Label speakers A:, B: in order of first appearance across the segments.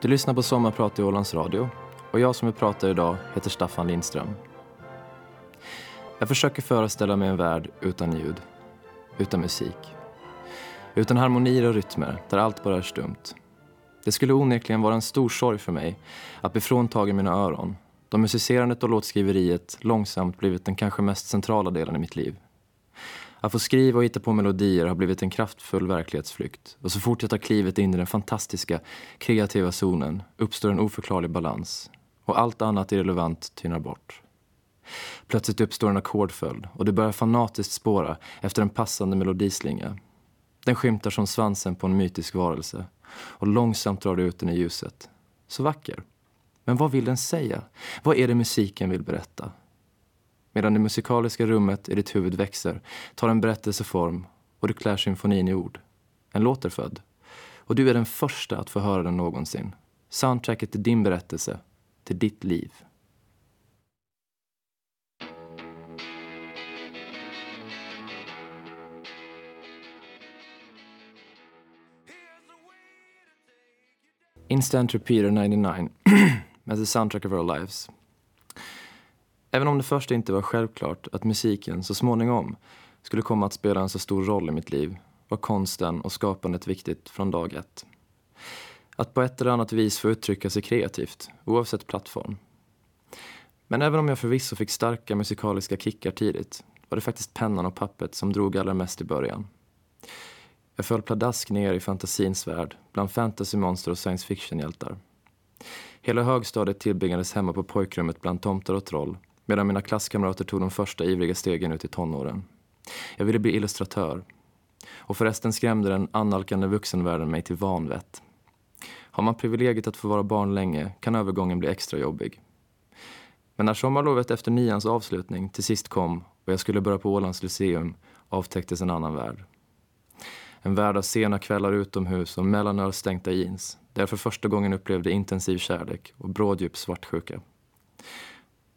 A: Du lyssnar på Sommarprat i Ålands Radio och jag som är prata idag heter Staffan Lindström. Jag försöker föreställa mig en värld utan ljud, utan musik. Utan harmonier och rytmer, där allt bara är stumt. Det skulle onekligen vara en stor sorg för mig att bli fråntagen mina öron då musicerandet och låtskriveriet långsamt blivit den kanske mest centrala delen i mitt liv. Att få skriva och hitta på melodier har blivit en kraftfull verklighetsflykt och så fort jag tar klivet in i den fantastiska, kreativa zonen uppstår en oförklarlig balans och allt annat irrelevant tynar bort. Plötsligt uppstår en ackordföljd och det börjar fanatiskt spåra efter en passande melodislinga. Den skymtar som svansen på en mytisk varelse och långsamt drar det ut den i ljuset. Så vacker. Men vad vill den säga? Vad är det musiken vill berätta? Medan det musikaliska rummet i ditt huvud växer tar en berättelse form och du klär symfonin i ord. En låt är född. Och du är den första att få höra den någonsin. Soundtracket till din berättelse, till ditt liv. Instant Repeater 99 as The Soundtrack of Our Lives. Även om det först inte var självklart att musiken så småningom skulle komma att spela en så stor roll i mitt liv var konsten och skapandet viktigt från dag ett. Att på ett eller annat vis få uttrycka sig kreativt, oavsett plattform. Men även om jag förvisso fick starka musikaliska kickar tidigt var det faktiskt pennan och pappret som drog allra mest i början. Jag föll pladask ner i fantasins värld bland fantasymonster och science fiction-hjältar. Hela högstadiet tillbringades hemma på pojkrummet bland tomtar och troll medan mina klasskamrater tog de första ivriga stegen ut i tonåren. Jag ville bli illustratör. Och förresten skrämde den annalkande vuxenvärlden mig till vanvett. Har man privilegiet att få vara barn länge kan övergången bli extra jobbig. Men när sommarlovet efter nians avslutning till sist kom och jag skulle börja på Ålands Lyceum avtäcktes en annan värld. En värld av sena kvällar utomhus och mellanölstänkta jeans där jag för första gången upplevde intensiv kärlek och bråddjup svartsjuka.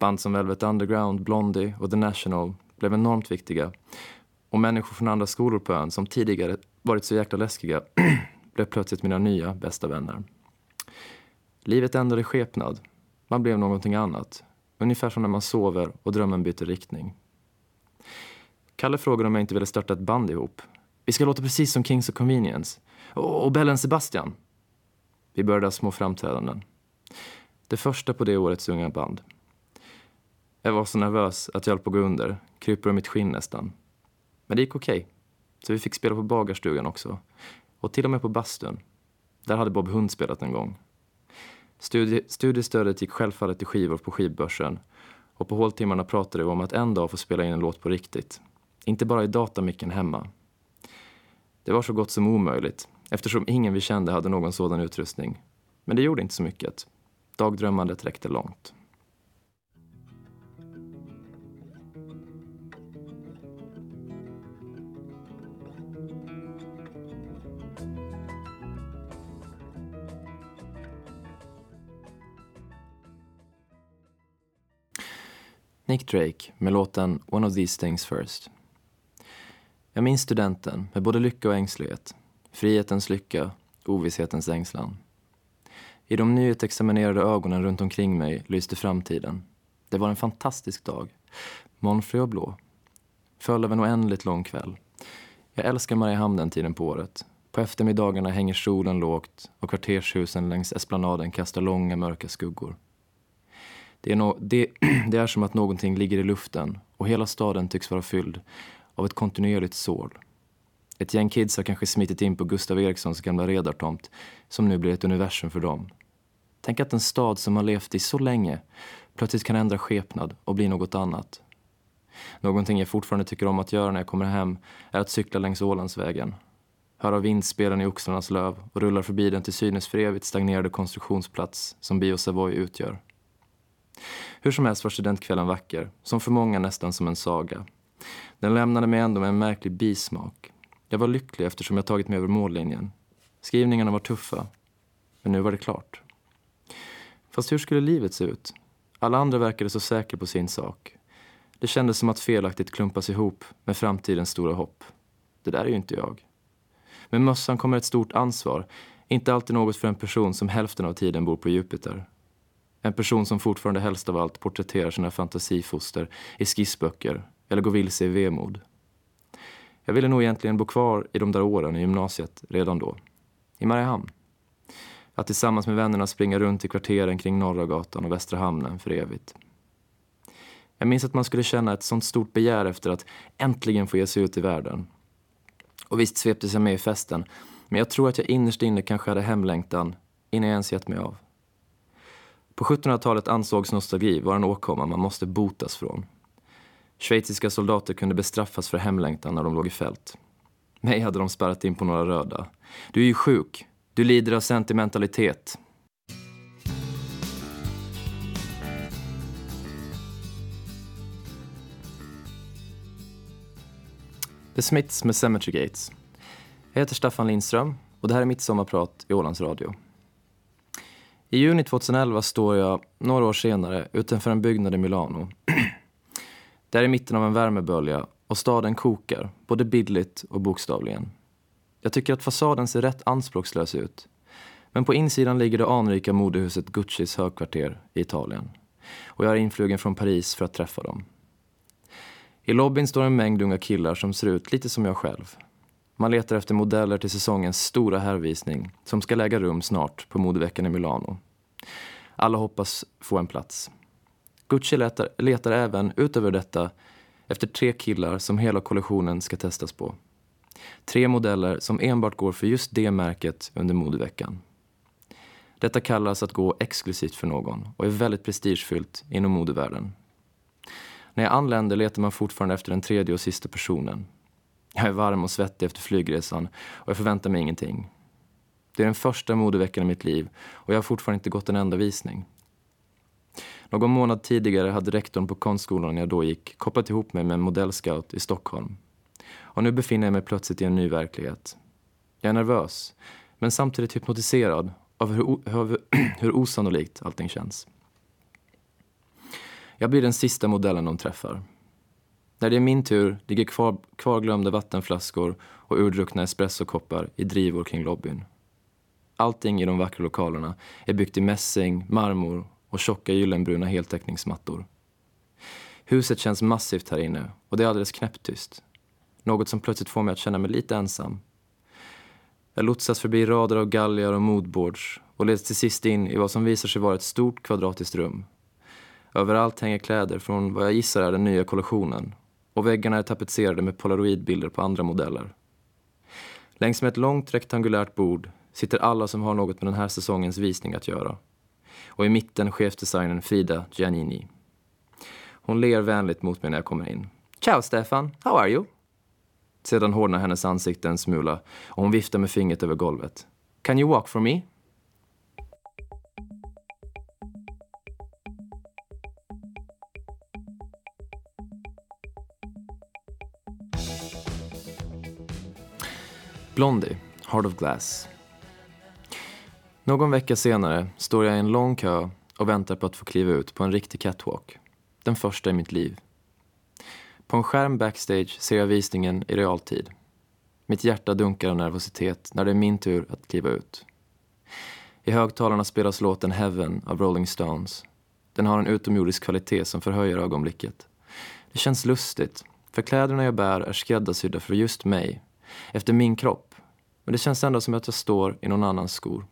A: Band som Velvet Underground, Blondie och The National blev enormt viktiga. Och människor från andra skolor på ön som tidigare varit så jäkla läskiga blev plötsligt mina nya bästa vänner. Livet ändrade skepnad. Man blev någonting annat. Ungefär som när man sover och drömmen byter riktning. Kalle frågade om jag inte ville starta ett band ihop. Vi ska låta precis som Kings of Convenience. Och, och Bellen Sebastian. Vi började ha små framträdanden. Det första på det årets unga band. Jag var så nervös att jag höll på att gå under, kryper ur mitt skinn nästan. Men det gick okej. Okay. Så vi fick spela på bagarstugan också. Och till och med på bastun. Där hade Bob Hund spelat en gång. Studie, studiestödet gick självfallet till skivor på skivbörsen. Och på håltimmarna pratade vi om att en dag få spela in en låt på riktigt. Inte bara i datamicken hemma. Det var så gott som omöjligt eftersom ingen vi kände hade någon sådan utrustning. Men det gjorde inte så mycket. Dagdrömmandet räckte långt. Nick Drake med låten One of these things first. Jag minns studenten med både lycka och ängslighet. Frihetens lycka, ovisshetens ängslan. I de nyutexaminerade ögonen runt omkring mig lyste framtiden. Det var en fantastisk dag. Molnfri och blå. Följd av en oändligt lång kväll. Jag älskar Mariehamn den tiden på året. På eftermiddagarna hänger solen lågt och kvartershusen längs esplanaden kastar långa mörka skuggor. Det är, no det, det är som att någonting ligger i luften och hela staden tycks vara fylld av ett kontinuerligt sorl. Ett gäng kids har kanske smitit in på Gustav Erikssons gamla redartomt som nu blir ett universum för dem. Tänk att en stad som har levt i så länge plötsligt kan ändra skepnad och bli något annat. Någonting jag fortfarande tycker om att göra när jag kommer hem är att cykla längs Ålandsvägen. Höra vindspelen i oxlarnas löv och rullar förbi den till synes för evigt stagnerade konstruktionsplats som Bio Savoy utgör. Hur som helst var studentkvällen vacker, som för många nästan som en saga. Den lämnade mig ändå med en märklig bismak. Jag var lycklig eftersom jag tagit mig över mållinjen. Skrivningarna var tuffa, men nu var det klart. Fast hur skulle livet se ut? Alla andra verkade så säkra på sin sak. Det kändes som att felaktigt klumpas ihop med framtidens stora hopp. Det där är ju inte jag. Med mössan kommer ett stort ansvar. Inte alltid något för en person som hälften av tiden bor på Jupiter. En person som fortfarande helst av allt porträtterar sina fantasifoster i skissböcker eller går vilse i vemod. Jag ville nog egentligen bo kvar i de där åren i gymnasiet redan då. I Mariehamn. Att tillsammans med vännerna springa runt i kvarteren kring Norra gatan och Västra hamnen för evigt. Jag minns att man skulle känna ett sånt stort begär efter att äntligen få ge sig ut i världen. Och visst sveptes jag med i festen, men jag tror att jag innerst inne kanske hade hemlängtan innan jag ens gett mig av. På 1700-talet ansågs nostalgi vara en åkomma man måste botas från. Schweiziska soldater kunde bestraffas för hemlängtan när de låg i fält. Mig hade de spärrat in på några röda. Du är ju sjuk. Du lider av sentimentalitet. The Smiths med Cemetery Gates. Jag heter Staffan Lindström och det här är mitt sommarprat i Ålands Radio. I juni 2011 står jag, några år senare, utanför en byggnad i Milano. Det är i mitten av en värmebölja och staden kokar, både bildligt och bokstavligen. Jag tycker att fasaden ser rätt anspråkslös ut. Men på insidan ligger det anrika modehuset Guccis högkvarter i Italien. Och jag är influgen från Paris för att träffa dem. I lobbyn står en mängd unga killar som ser ut lite som jag själv. Man letar efter modeller till säsongens stora herrvisning som ska äga rum snart på modeveckan i Milano. Alla hoppas få en plats. Gucci letar, letar även, utöver detta, efter tre killar som hela kollektionen ska testas på. Tre modeller som enbart går för just det märket under modeveckan. Detta kallas att gå exklusivt för någon och är väldigt prestigefyllt inom modevärlden. När jag anländer letar man fortfarande efter den tredje och sista personen. Jag är varm och svettig efter flygresan och jag förväntar mig ingenting. Det är den första modeveckan i mitt liv och jag har fortfarande inte gått en enda visning. Någon månad tidigare hade rektorn på konstskolan jag då gick kopplat ihop mig med en modellscout i Stockholm. Och nu befinner jag mig plötsligt i en ny verklighet. Jag är nervös, men samtidigt hypnotiserad av hur, hur, hur osannolikt allting känns. Jag blir den sista modellen de träffar. När det är min tur ligger kvar, kvarglömda vattenflaskor och urdruckna espressokoppar i drivor kring lobbyn. Allting i de vackra lokalerna är byggt i mässing, marmor och tjocka gyllenbruna heltäckningsmattor. Huset känns massivt här inne och det är alldeles knäpptyst. Något som plötsligt får mig att känna mig lite ensam. Jag lotsas förbi rader av galgar och moodboards och leds till sist in i vad som visar sig vara ett stort kvadratiskt rum. Överallt hänger kläder från vad jag gissar är den nya kollektionen och väggarna är tapetserade med polaroidbilder på andra modeller. Längs med ett långt rektangulärt bord sitter alla som har något med den här säsongens visning att göra. Och i mitten chefsdesignern Frida Giannini. Hon ler vänligt mot mig när jag kommer in. Ciao Stefan, how are you? Sedan hårdnar hennes ansikte en smula och hon viftar med fingret över golvet. Can you walk for me? Blondie, Heart of Glass. Någon vecka senare står jag i en lång kö och väntar på att få kliva ut på en riktig catwalk. Den första i mitt liv. På en skärm backstage ser jag visningen i realtid. Mitt hjärta dunkar av nervositet när det är min tur att kliva ut. I högtalarna spelas låten Heaven av Rolling Stones. Den har en utomjordisk kvalitet som förhöjer ögonblicket. Det känns lustigt, för kläderna jag bär är skräddarsydda för just mig, efter min kropp. Men det känns ändå som att jag står i någon annans skor.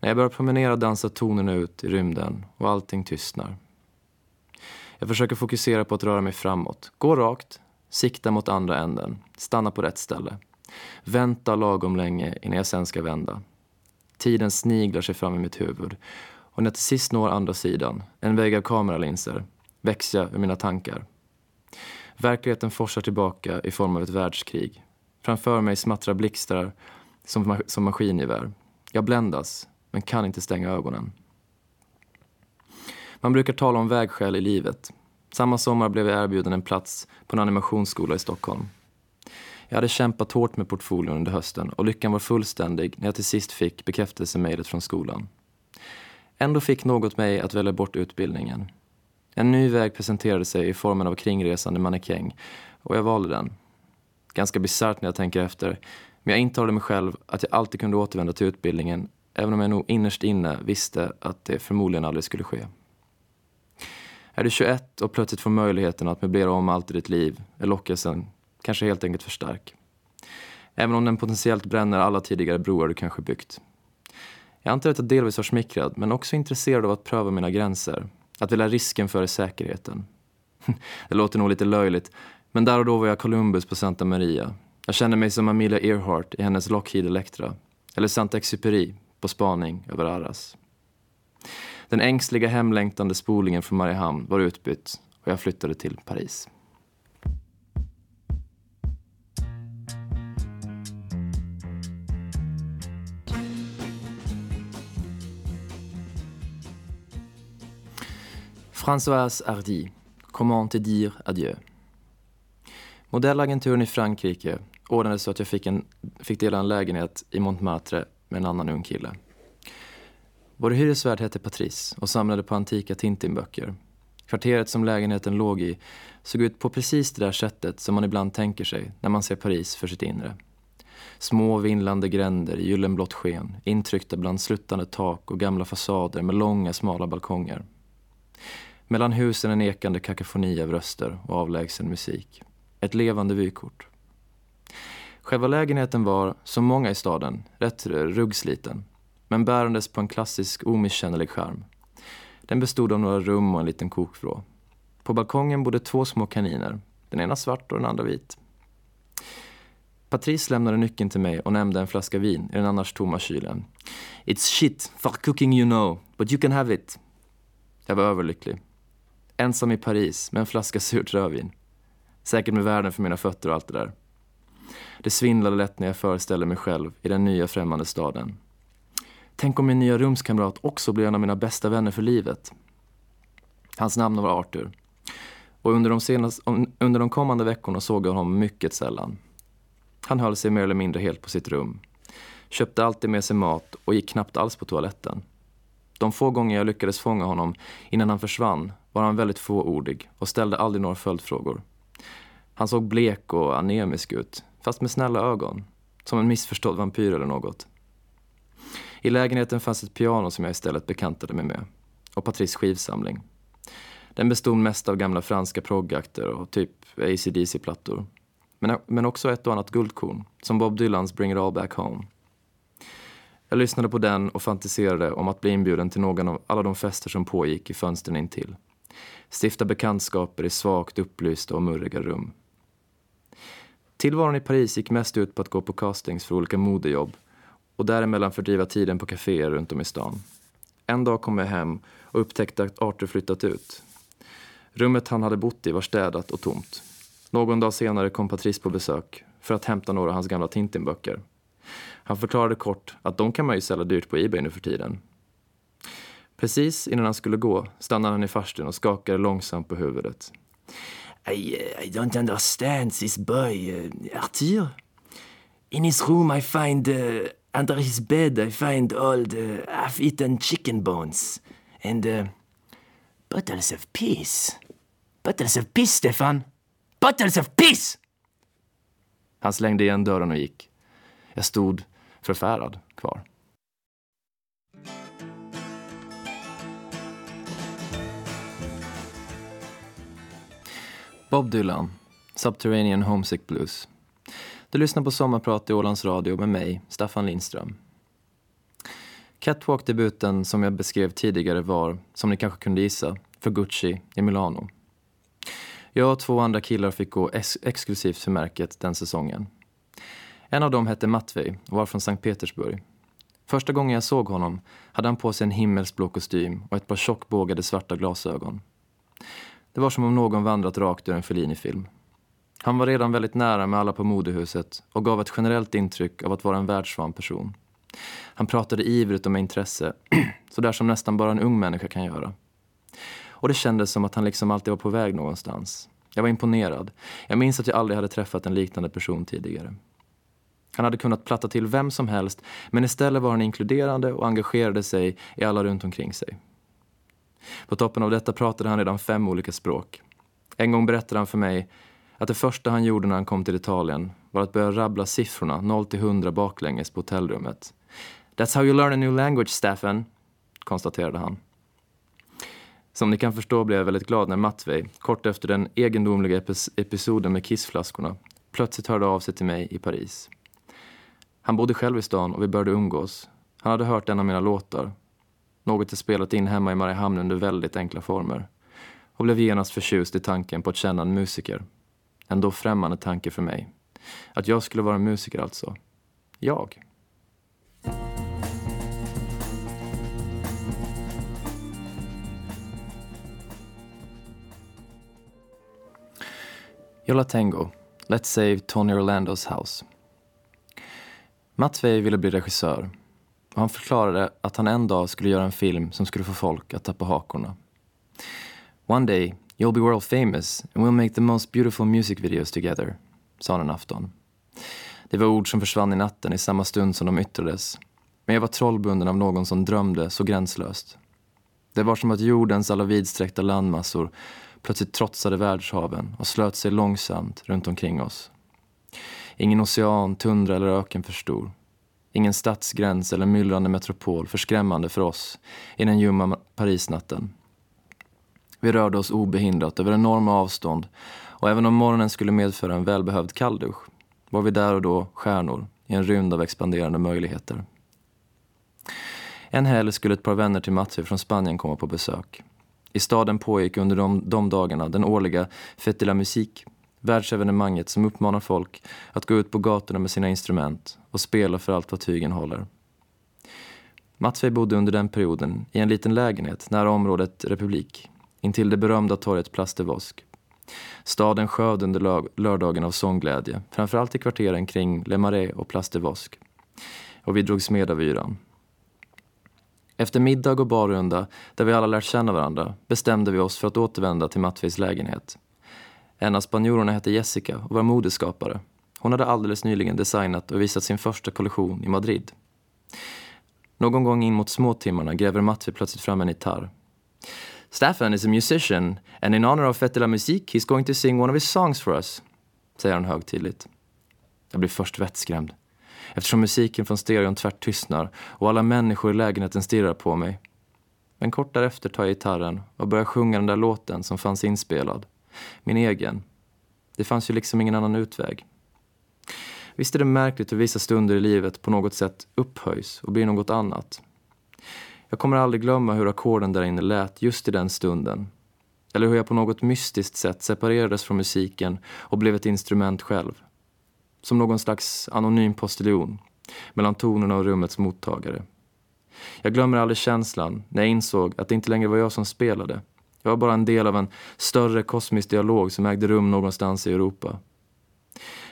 A: När jag börjar promenera dansar tonerna ut i rymden och allting tystnar. Jag försöker fokusera på att röra mig framåt. Gå rakt, sikta mot andra änden, stanna på rätt ställe. Vänta lagom länge innan jag sen ska vända. Tiden sniglar sig fram i mitt huvud och när jag till sist når andra sidan, en vägg av kameralinser, väcks jag ur mina tankar. Verkligheten forsar tillbaka i form av ett världskrig. Framför mig smattrar blixtar som, som maskingevär. Jag bländas, men kan inte stänga ögonen. Man brukar tala om vägskäl i livet. Samma sommar blev jag erbjuden en plats på en animationsskola i Stockholm. Jag hade kämpat hårt med portföljen under hösten och lyckan var fullständig när jag till sist fick bekräftelsemejlet från skolan. Ändå fick något mig att välja bort utbildningen. En ny väg presenterade sig i formen av kringresande mannekäng och jag valde den. Ganska bisarrt när jag tänker efter, Men jag intalade mig själv att jag alltid kunde återvända till utbildningen även om jag nog innerst inne visste att det förmodligen aldrig skulle ske. Är du 21 och plötsligt får möjligheten att möblera om allt i ditt liv är lockelsen kanske helt enkelt för stark. Även om den potentiellt bränner alla tidigare broar du kanske byggt. Jag antar att jag delvis var smickrad, men också intresserad av att pröva mina gränser. Att vilja risken före säkerheten. Det låter nog lite löjligt, men där och då var jag Columbus på Santa Maria. Jag kände mig som Amelia Earhart i hennes Lockheed Electra. Eller Santa Exupéry på spaning över Arras. Den ängsliga hemlängtande spolingen från Mariehamn var utbytt och jag flyttade till Paris. Françoise Hardy, Comment te dire adieu. Modellagenturen i Frankrike ordnade så att jag fick, en, fick dela en lägenhet i Montmartre med en annan ung kille. Vår hyresvärd hette Patrice och samlade på antika Tintinböcker. Kvarteret som lägenheten låg i såg ut på precis det där sättet som man ibland tänker sig när man ser Paris för sitt inre. Små vindlande gränder i gyllenblått sken, intryckta bland sluttande tak och gamla fasader med långa smala balkonger. Mellan husen en ekande kakafoni av röster och avlägsen musik. Ett levande vykort. Själva lägenheten var, som många i staden, rätt ruggsliten men bärandes på en klassisk omisskännlig charm. Den bestod av några rum och en liten kokvrå. På balkongen bodde två små kaniner, den ena svart och den andra vit. Patrice lämnade nyckeln till mig och nämnde en flaska vin i den annars tomma kylen. It's shit for cooking you know, but you can have it. Jag var överlycklig. Ensam i Paris med en flaska surt rödvin. Säkert med världen för mina fötter och allt det där. Det svindlade lätt när jag föreställde mig själv i den nya främmande staden. Tänk om min nya rumskamrat också blir en av mina bästa vänner för livet. Hans namn var Arthur. Och under de, senaste, under de kommande veckorna såg jag honom mycket sällan. Han höll sig mer eller mindre helt på sitt rum. Köpte alltid med sig mat och gick knappt alls på toaletten. De få gånger jag lyckades fånga honom innan han försvann var han väldigt fåordig och ställde aldrig några följdfrågor. Han såg blek och anemisk ut, fast med snälla ögon. Som en missförstådd vampyr eller något. I lägenheten fanns ett piano som jag istället bekantade mig med. Och Patrice skivsamling. Den bestod mest av gamla franska proggakter och typ ACDC-plattor. Men, men också ett och annat guldkorn, som Bob Dylans Bring It All Back Home. Jag lyssnade på den och fantiserade om att bli inbjuden till någon av alla de fester som pågick i fönstren intill. Stifta bekantskaper i svagt upplysta och murriga rum. Tillvaron i Paris gick mest ut på att gå på castings för olika modejobb och däremellan fördriva tiden på kaféer runt om i stan. En dag kom jag hem och upptäckte att Arthur flyttat ut. Rummet han hade bott i var städat och tomt. Någon dag senare kom Patrice på besök för att hämta några av hans gamla Tintin-böcker. Han förklarade kort att de kan man ju sälja dyrt på Ebay nu för tiden. Precis innan han skulle gå stannade han i farstun och skakade långsamt på huvudet. I, uh, I don't understand this boy, uh, Arthur. In his room I find, uh, under his bed I find all the half-eaten chicken bones and bottles of peace. Bottles of peace, Stefan! Bottles of piss! Han slängde igen dörren och gick. Jag stod förfärad kvar. Bob Dylan, Subterranean Homesick Blues. Du lyssnar på Sommarprat i Ålands Radio med mig, Staffan Lindström. Catwalk-debuten som jag beskrev tidigare var, som ni kanske kunde gissa, för Gucci i Milano. Jag och två andra killar fick gå ex exklusivt för märket den säsongen. En av dem hette Matvej och var från Sankt Petersburg. Första gången jag såg honom hade han på sig en himmelsblå kostym och ett par tjockbågade svarta glasögon. Det var som om någon vandrat rakt ur en Fellini-film. Han var redan väldigt nära med alla på modehuset och gav ett generellt intryck av att vara en världsvan person. Han pratade ivrigt och med intresse, sådär som nästan bara en ung människa kan göra. Och det kändes som att han liksom alltid var på väg någonstans. Jag var imponerad. Jag minns att jag aldrig hade träffat en liknande person tidigare. Han hade kunnat platta till vem som helst, men istället var han inkluderande och engagerade sig i alla runt omkring sig. På toppen av detta pratade han redan fem olika språk. En gång berättade han för mig att det första han gjorde när han kom till Italien var att börja rabbla siffrorna 0 till 100 baklänges på hotellrummet. That's how you learn a new language, Staffan, konstaterade han. Som ni kan förstå blev jag väldigt glad när Matvej, kort efter den egendomliga episoden med kissflaskorna, plötsligt hörde av sig till mig i Paris. Han bodde själv i stan och vi började umgås. Han hade hört en av mina låtar, något jag spelat in hemma i Mariehamn under väldigt enkla former och blev genast förtjust i tanken på att känna en musiker. En då främmande tanke för mig. Att jag skulle vara en musiker alltså. Jag. Yola Tango, Let's Save Tony Orlandos House. Matvej ville bli regissör han förklarade att han en dag skulle göra en film som skulle få folk att tappa hakorna. One day you'll be world famous and we'll make the most beautiful music videos together, sa han en afton. Det var ord som försvann i natten i samma stund som de yttrades. Men jag var trollbunden av någon som drömde så gränslöst. Det var som att jordens alla vidsträckta landmassor plötsligt trotsade världshaven och slöt sig långsamt runt omkring oss. Ingen ocean, tundra eller öken för stor. Ingen stadsgräns eller myllrande metropol förskrämmande för oss i den ljumma Parisnatten. Vi rörde oss obehindrat över enorma avstånd och även om morgonen skulle medföra en välbehövd kalldusch var vi där och då stjärnor i en rymd av expanderande möjligheter. En helg skulle ett par vänner till Matthew från Spanien komma på besök. I staden pågick under de, de dagarna den årliga Fête de la Musique, världsevenemanget som uppmanar folk att gå ut på gatorna med sina instrument och spela för allt vad tygen håller. Matvej bodde under den perioden i en liten lägenhet nära området Republik, intill det berömda torget Plastevosk. Staden sjöd under lördagen av sångglädje, framförallt i kvarteren kring Le Marais och Plastevosk. Och vi drogs med av yran. Efter middag och barrunda, där vi alla lärt känna varandra, bestämde vi oss för att återvända till Mattvejs lägenhet. En av spanjorerna hette Jessica och var modeskapare. Hon hade alldeles nyligen designat och visat sin första kollektion i Madrid. Någon gång in mot småtimmarna gräver Matvej plötsligt fram en gitarr. Staffan is a musician and in honor of Fête Musik la Musique he's going to sing one of his songs for us, säger han högtidligt. Jag blir först vettskrämd eftersom musiken från stereon tvärt tystnar och alla människor i lägenheten stirrar på mig. Men kort därefter tar jag gitarren och börjar sjunga den där låten som fanns inspelad. Min egen. Det fanns ju liksom ingen annan utväg. Visst är det märkligt hur vissa stunder i livet på något sätt upphöjs och blir något annat. Jag kommer aldrig glömma hur ackorden där inne lät just i den stunden. Eller hur jag på något mystiskt sätt separerades från musiken och blev ett instrument själv. Som någon slags anonym postiljon mellan tonerna och rummets mottagare. Jag glömmer aldrig känslan när jag insåg att det inte längre var jag som spelade. Jag var bara en del av en större kosmisk dialog som ägde rum någonstans i Europa.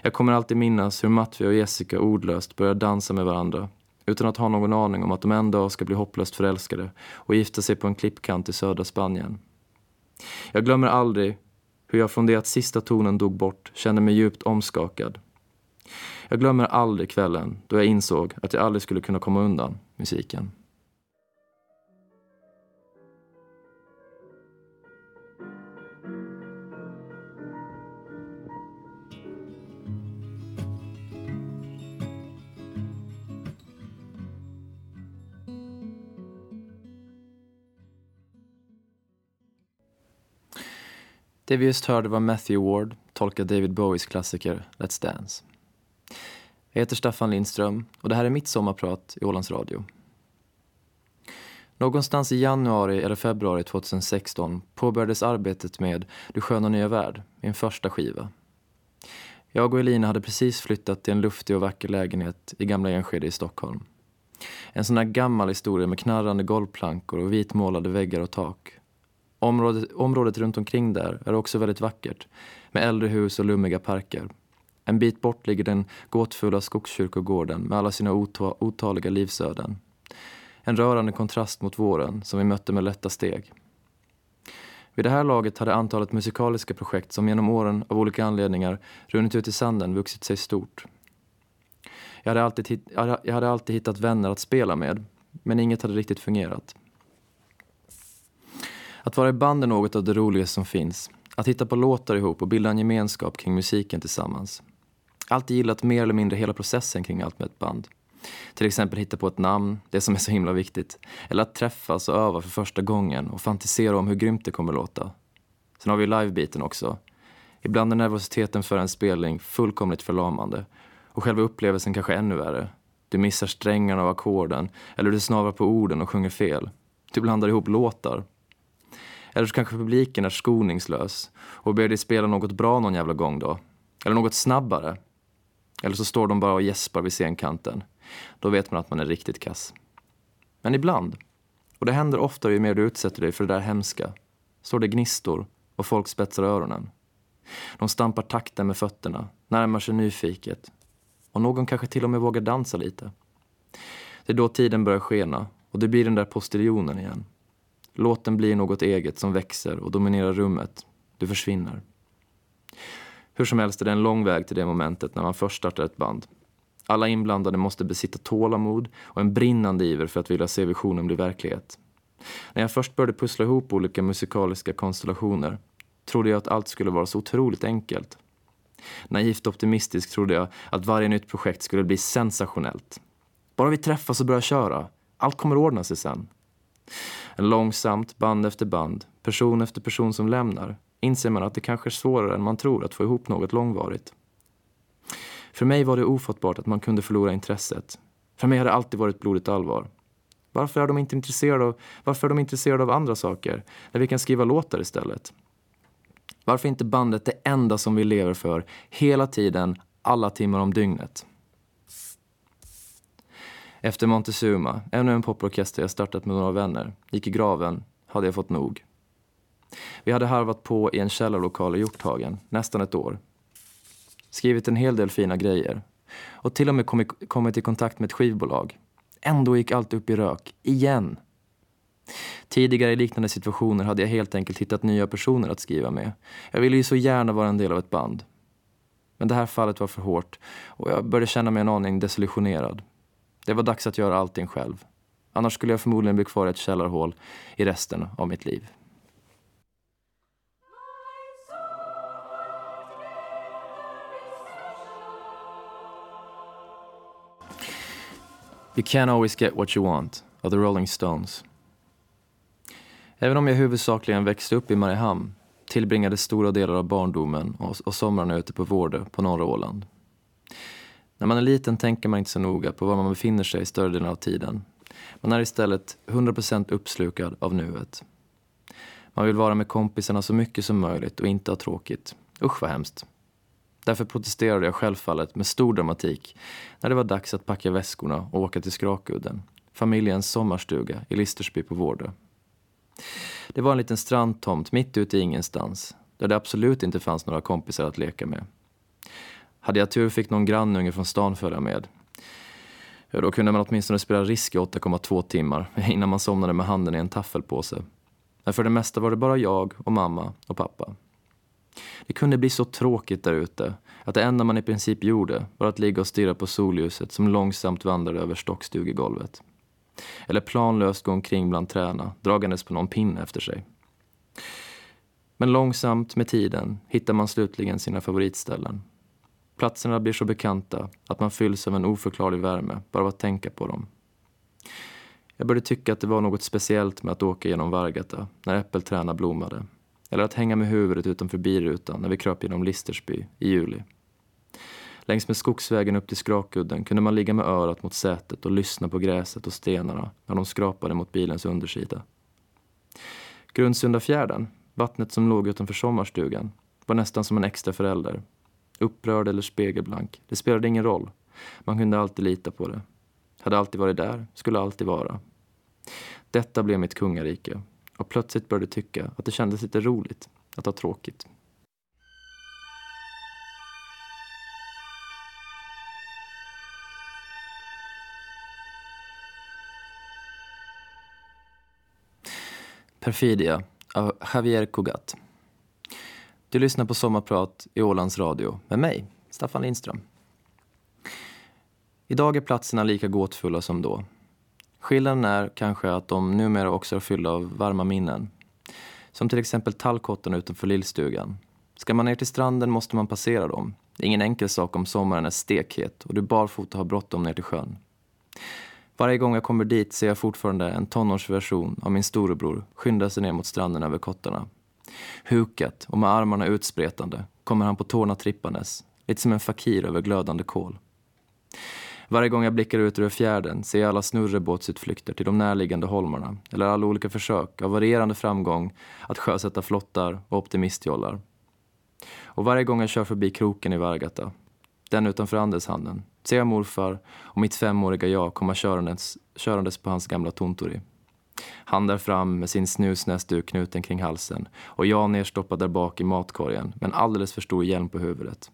A: Jag kommer alltid minnas hur Matvi och Jessica ordlöst började dansa med varandra utan att ha någon aning om att de en dag ska bli hopplöst förälskade och gifta sig på en klippkant i södra Spanien. Jag glömmer aldrig hur jag från det att sista tonen dog bort kände mig djupt omskakad jag glömmer aldrig kvällen då jag insåg att jag aldrig skulle kunna komma undan musiken. Det vi just hörde var Matthew Ward tolka David Bowies klassiker Let's Dance. Jag heter Staffan Lindström och det här är mitt sommarprat i Ålands Radio. Någonstans i januari eller februari 2016 påbörjades arbetet med Du sköna nya värld, min första skiva. Jag och Elina hade precis flyttat till en luftig och vacker lägenhet i Gamla Enskede i Stockholm. En sån här gammal historia med knarrande golvplankor och vitmålade väggar och tak. Området, området runt omkring där är också väldigt vackert med äldre hus och lummiga parker. En bit bort ligger den gåtfulla skogskyrkogården med alla sina otaliga livsöden. En rörande kontrast mot våren som vi mötte med lätta steg. Vid det här laget hade antalet musikaliska projekt som genom åren av olika anledningar runnit ut i sanden vuxit sig stort. Jag hade, alltid, jag hade alltid hittat vänner att spela med, men inget hade riktigt fungerat. Att vara i band är något av det roligaste som finns. Att hitta på låtar ihop och bilda en gemenskap kring musiken tillsammans. Alltid gillat mer eller mindre hela processen kring allt med ett band. Till exempel hitta på ett namn, det som är så himla viktigt. Eller att träffas och öva för första gången och fantisera om hur grymt det kommer låta. Sen har vi livebiten också. Ibland är nervositeten för en spelning fullkomligt förlamande. Och själva upplevelsen kanske ännu värre. Du missar strängarna av ackorden, eller du snavar på orden och sjunger fel. Du blandar ihop låtar. Eller så kanske publiken är skoningslös och ber dig spela något bra någon jävla gång då. Eller något snabbare. Eller så står de bara och gäspar vid scenkanten. Då vet man att man är riktigt kass. Men ibland, och det händer oftare ju mer du utsätter dig för det där hemska, står det gnistor och folk spetsar öronen. De stampar takten med fötterna, närmar sig nyfiket. Och någon kanske till och med vågar dansa lite. Det är då tiden börjar skena och det blir den där postiljonen igen. Låten blir något eget som växer och dominerar rummet. Du försvinner. Hur som helst är det en lång väg till det momentet när man först startar ett band. Alla inblandade måste besitta tålamod och en brinnande iver för att vilja se visionen bli verklighet. När jag först började pussla ihop olika musikaliska konstellationer trodde jag att allt skulle vara så otroligt enkelt. Naivt optimistisk trodde jag att varje nytt projekt skulle bli sensationellt. Bara vi träffas och börjar köra, allt kommer ordna sig sen. Långsamt, band efter band, person efter person som lämnar, inser man att det kanske är svårare än man tror att få ihop något långvarigt. För mig var det ofattbart att man kunde förlora intresset. För mig har det alltid varit blodigt allvar. Varför är de inte intresserade av, varför är de intresserade av andra saker, när vi kan skriva låtar istället? Varför är inte bandet det enda som vi lever för, hela tiden, alla timmar om dygnet? Efter Montezuma, ännu en poporkester jag startat med några vänner, gick i graven, hade jag fått nog. Vi hade harvat på i en källarlokal i Hjorthagen, nästan ett år. Skrivit en hel del fina grejer. Och till och med kommit, kommit i kontakt med ett skivbolag. Ändå gick allt upp i rök, igen. Tidigare i liknande situationer hade jag helt enkelt hittat nya personer att skriva med. Jag ville ju så gärna vara en del av ett band. Men det här fallet var för hårt och jag började känna mig en aning desillusionerad. Det var dags att göra allting själv. Annars skulle jag förmodligen bli kvar i ett källarhål i resten av mitt liv. You can't always get what you want of the Rolling Stones. Även om jag huvudsakligen växte upp i Mariehamn tillbringade stora delar av barndomen och, och somrarna ute på Vårdö på norra Åland. När man är liten tänker man inte så noga på var man befinner sig större delen av tiden. Man är istället 100% uppslukad av nuet. Man vill vara med kompisarna så mycket som möjligt och inte ha tråkigt. Usch vad hemskt. Därför protesterade jag självfallet med stor dramatik när det var dags att packa väskorna och åka till Skrakudden, familjens sommarstuga i Listersby på Vårdö. Det var en liten strandtomt mitt ute i ingenstans, där det absolut inte fanns några kompisar att leka med. Hade jag tur fick någon grannunge från stan följa med. Ja, då kunde man åtminstone spela risk i 8,2 timmar innan man somnade med handen i en taffelpåse. Men för det mesta var det bara jag och mamma och pappa. Det kunde bli så tråkigt där ute att det enda man i princip gjorde var att ligga och stirra på solljuset som långsamt vandrade över stockstugegolvet. Eller planlöst gå omkring bland träna, dragandes på någon pinne efter sig. Men långsamt, med tiden, hittar man slutligen sina favoritställen. Platserna blir så bekanta att man fylls av en oförklarlig värme bara av att tänka på dem. Jag började tycka att det var något speciellt med att åka genom Vargata när äppelträna blommade eller att hänga med huvudet utanför birutan när vi kröp genom Listersby i juli. Längs med skogsvägen upp till Skrakudden kunde man ligga med örat mot sätet och lyssna på gräset och stenarna när de skrapade mot bilens undersida. Grundsundafjärden, vattnet som låg utanför sommarstugan, var nästan som en extra förälder. Upprörd eller spegelblank, det spelade ingen roll. Man kunde alltid lita på det. Hade alltid varit där, skulle alltid vara. Detta blev mitt kungarike och plötsligt började tycka att det kändes lite roligt att ha tråkigt. Perfidia av Javier Cugat. Du lyssnar på Sommarprat i Ålands Radio med mig, Staffan Lindström. Idag är platserna lika gåtfulla som då. Skillnaden är kanske att de numera också är fyllda av varma minnen. Som till exempel tallkottarna utanför lillstugan. Ska man ner till stranden måste man passera dem. Det är ingen enkel sak om sommaren är stekhet och du barfota har bråttom ner till sjön. Varje gång jag kommer dit ser jag fortfarande en tonårsversion av min storebror skynda sig ner mot stranden över kottarna. Hukat och med armarna utspretande kommer han på tårna trippandes, lite som en fakir över glödande kol. Varje gång jag blickar ut över fjärden ser jag alla snurrebåtsutflykter till de närliggande holmarna eller alla olika försök av varierande framgång att sjösätta flottar och optimistjollar. Och varje gång jag kör förbi kroken i Vargata, den utanför Andeshamnen, ser jag morfar och mitt femåriga jag komma körandes, körandes på hans gamla Tontori. Han där fram med sin snusnäsduk knuten kring halsen och jag nerstoppad där bak i matkorgen med en alldeles för stor hjälm på huvudet.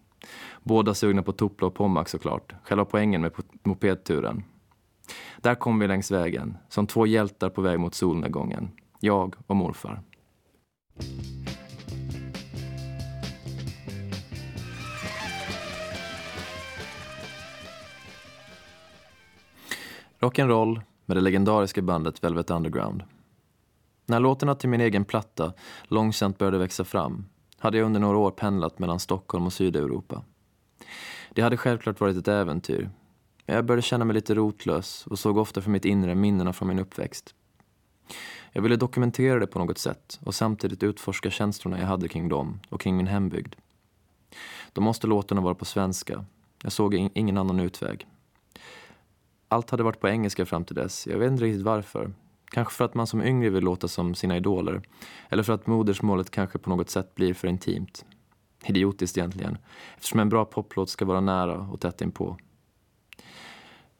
A: Båda sugna på Tupla och Pommac såklart, själva poängen med mopedturen. Där kom vi längs vägen, som två hjältar på väg mot solnedgången. Jag och morfar. Rock'n'roll med det legendariska bandet Velvet Underground. När låtarna till min egen platta långsamt började växa fram hade jag under några år pendlat mellan Stockholm och Sydeuropa. Det hade självklart varit ett äventyr. Men jag började känna mig lite rotlös och såg ofta för mitt inre minnena från min uppväxt. Jag ville dokumentera det på något sätt och samtidigt utforska känslorna jag hade kring dem och kring min hembygd. Då måste låtarna vara på svenska. Jag såg ingen annan utväg. Allt hade varit på engelska fram till dess. Jag vet inte riktigt varför. Kanske för att man som yngre vill låta som sina idoler. Eller för att modersmålet kanske på något sätt blir för intimt. Idiotiskt egentligen, eftersom en bra poplåt ska vara nära och tätt inpå.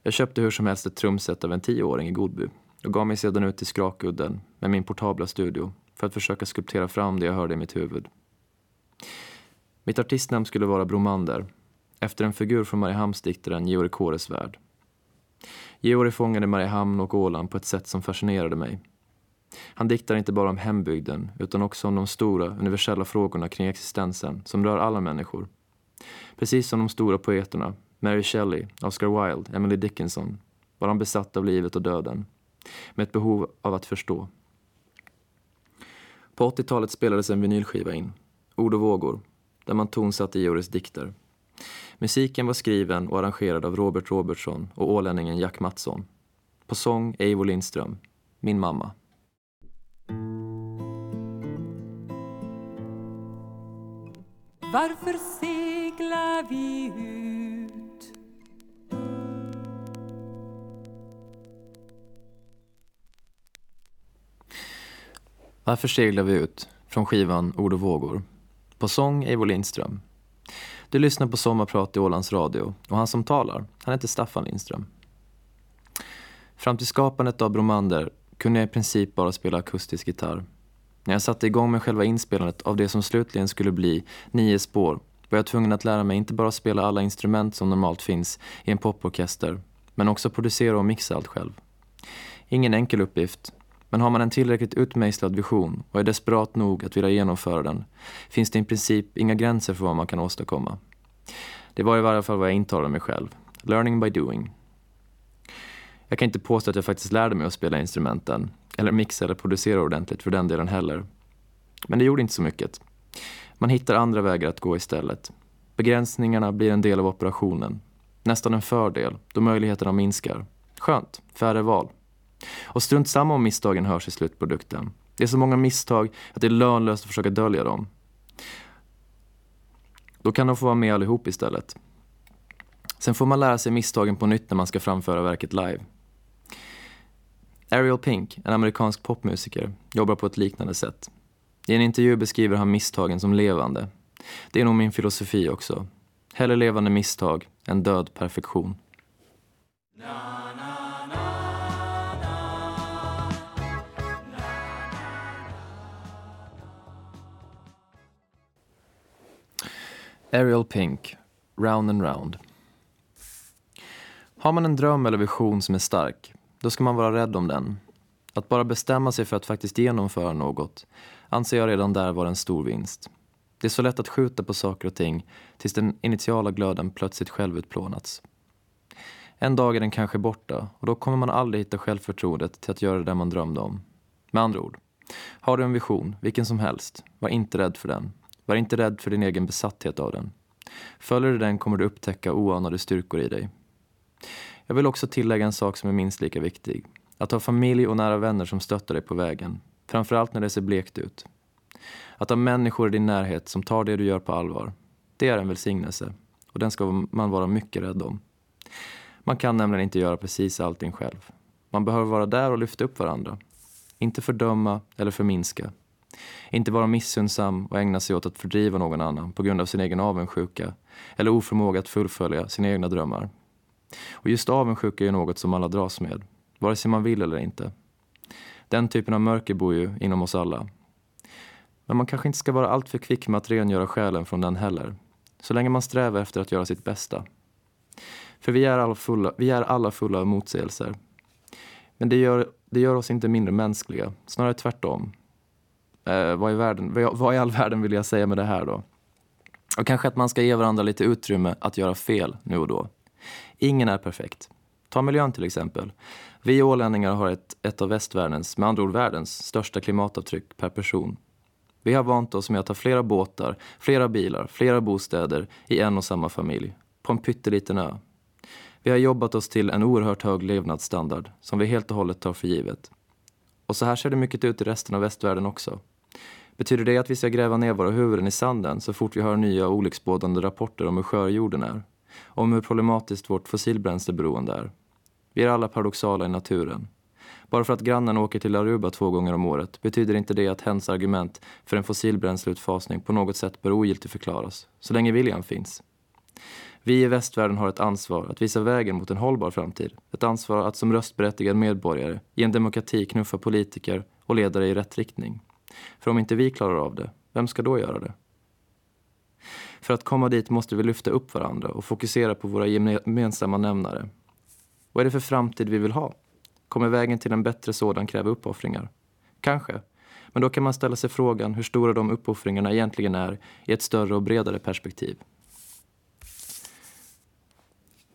A: Jag köpte hur som helst ett trumset av en tioåring i Godby och gav mig sedan ut till Skrakudden med min portabla studio för att försöka skulptera fram det jag hörde i mitt huvud. Mitt artistnamn skulle vara Bromander, efter en figur från Mariehamnsdiktaren Georg Kåres värld. Georg fångade Mariehamn och Åland på ett sätt som fascinerade mig. Han diktar inte bara om hembygden utan också om de stora, universella frågorna kring existensen som rör alla människor. Precis som de stora poeterna, Mary Shelley, Oscar Wilde, Emily Dickinson, var han besatt av livet och döden, med ett behov av att förstå. På 80-talet spelades en vinylskiva in, Ord och vågor, där man tonsatte Georgs dikter. Musiken var skriven och arrangerad av Robert Robertsson och ålänningen Jack Mattsson. På sång Eivor Lindström, min mamma. Varför seglar vi ut? Varför seglar vi ut? Från skivan Ord och vågor. På sång Eivor Lindström. Du lyssnar på Sommarprat i Ålands Radio och han som talar, han heter Staffan Lindström. Fram till skapandet av Bromander kunde jag i princip bara spela akustisk gitarr. När jag satte igång med själva inspelandet av det som slutligen skulle bli nio spår var jag tvungen att lära mig inte bara spela alla instrument som normalt finns i en poporkester, men också producera och mixa allt själv. Ingen enkel uppgift, men har man en tillräckligt utmejslad vision och är desperat nog att vilja genomföra den finns det i princip inga gränser för vad man kan åstadkomma. Det var i varje fall vad jag intalade mig själv. Learning by doing. Jag kan inte påstå att jag faktiskt lärde mig att spela instrumenten, eller mixa eller producera ordentligt för den delen heller. Men det gjorde inte så mycket. Man hittar andra vägar att gå istället. Begränsningarna blir en del av operationen. Nästan en fördel, då möjligheterna minskar. Skönt, färre val. Och strunt samma om misstagen hörs i slutprodukten. Det är så många misstag att det är lönlöst att försöka dölja dem. Då kan de få vara med allihop istället. Sen får man lära sig misstagen på nytt när man ska framföra verket live. Ariel Pink, en amerikansk popmusiker, jobbar på ett liknande sätt. I en intervju beskriver han misstagen som levande. Det är nog min filosofi också. Hellre levande misstag än död perfektion. Ariel Pink, Round and Round. Har man en dröm eller vision som är stark, då ska man vara rädd om den. Att bara bestämma sig för att faktiskt genomföra något anser jag redan där vara en stor vinst. Det är så lätt att skjuta på saker och ting tills den initiala glöden plötsligt självutplånats. En dag är den kanske borta och då kommer man aldrig hitta självförtroendet till att göra det man drömde om. Med andra ord, har du en vision, vilken som helst, var inte rädd för den. Var inte rädd för din egen besatthet av den. Följer du den kommer du upptäcka oanade styrkor i dig. Jag vill också tillägga en sak som är minst lika viktig. Att ha familj och nära vänner som stöttar dig på vägen. Framförallt när det ser blekt ut. Att ha människor i din närhet som tar det du gör på allvar. Det är en välsignelse och den ska man vara mycket rädd om. Man kan nämligen inte göra precis allting själv. Man behöver vara där och lyfta upp varandra. Inte fördöma eller förminska. Inte vara missunnsam och ägna sig åt att fördriva någon annan på grund av sin egen avundsjuka eller oförmåga att fullfölja sina egna drömmar. Och just avundsjuka är ju något som alla dras med, vare sig man vill eller inte. Den typen av mörker bor ju inom oss alla. Men man kanske inte ska vara alltför kvick med att rengöra själen från den heller. Så länge man strävar efter att göra sitt bästa. För vi är alla fulla, vi är alla fulla av motsägelser. Men det gör, det gör oss inte mindre mänskliga, snarare tvärtom. Eh, vad, i världen, vad i all världen vill jag säga med det här då? Och kanske att man ska ge varandra lite utrymme att göra fel nu och då. Ingen är perfekt. Ta miljön till exempel. Vi ålänningar har ett, ett av västvärldens, med andra ord världens, största klimatavtryck per person. Vi har vant oss med att ha flera båtar, flera bilar, flera bostäder i en och samma familj, på en pytteliten ö. Vi har jobbat oss till en oerhört hög levnadsstandard som vi helt och hållet tar för givet. Och så här ser det mycket ut i resten av västvärlden också. Betyder det att vi ska gräva ner våra huvuden i sanden så fort vi hör nya olycksbådande rapporter om hur skör jorden är? Om hur problematiskt vårt fossilbränsleberoende är? Vi är alla paradoxala i naturen. Bara för att grannen åker till Aruba två gånger om året betyder inte det att hens argument för en fossilbränsleutfasning på något sätt bör ogiltigförklaras så länge viljan finns. Vi i västvärlden har ett ansvar att visa vägen mot en hållbar framtid. Ett ansvar att som röstberättigad medborgare i en demokrati knuffa politiker och ledare i rätt riktning. För om inte vi klarar av det, vem ska då göra det? För att komma dit måste vi lyfta upp varandra och fokusera på våra gemensamma nämnare. Vad är det för framtid vi vill ha? Kommer vägen till en bättre sådan kräva uppoffringar? Kanske. Men då kan man ställa sig frågan hur stora de uppoffringarna egentligen är i ett större och bredare perspektiv.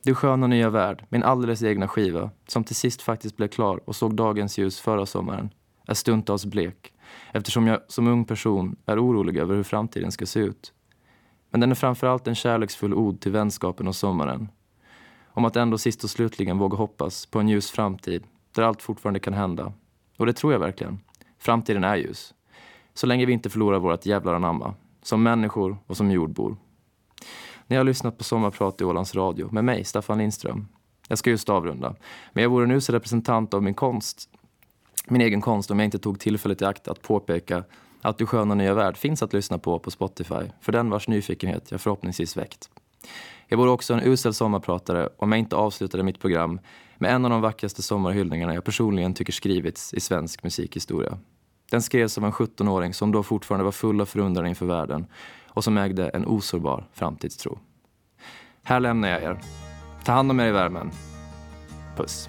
A: Du sköna nya värld, min alldeles egna skiva, som till sist faktiskt blev klar och såg dagens ljus förra sommaren, är stundtals blek, eftersom jag som ung person är orolig över hur framtiden ska se ut. Men den är framförallt en kärleksfull ord till vänskapen och sommaren. Om att ändå sist och slutligen våga hoppas på en ljus framtid, där allt fortfarande kan hända. Och det tror jag verkligen. Framtiden är ljus. Så länge vi inte förlorar vårt jävlar anamma, som människor och som jordbor. Ni har lyssnat på Sommarprat i Ålands Radio med mig, Staffan Lindström. Jag ska just avrunda. Men jag vore nu usel representant av min konst, min egen konst om jag inte tog tillfället i akt att påpeka att Du sköna nya värld finns att lyssna på på Spotify för den vars nyfikenhet jag förhoppningsvis väckt. Jag vore också en usel sommarpratare om jag inte avslutade mitt program med en av de vackraste sommarhyllningarna jag personligen tycker skrivits i svensk musikhistoria. Den skrevs av en 17-åring som då fortfarande var full av förundran inför världen och som ägde en osårbar framtidstro. Här lämnar jag er. Ta hand om er i värmen. Puss.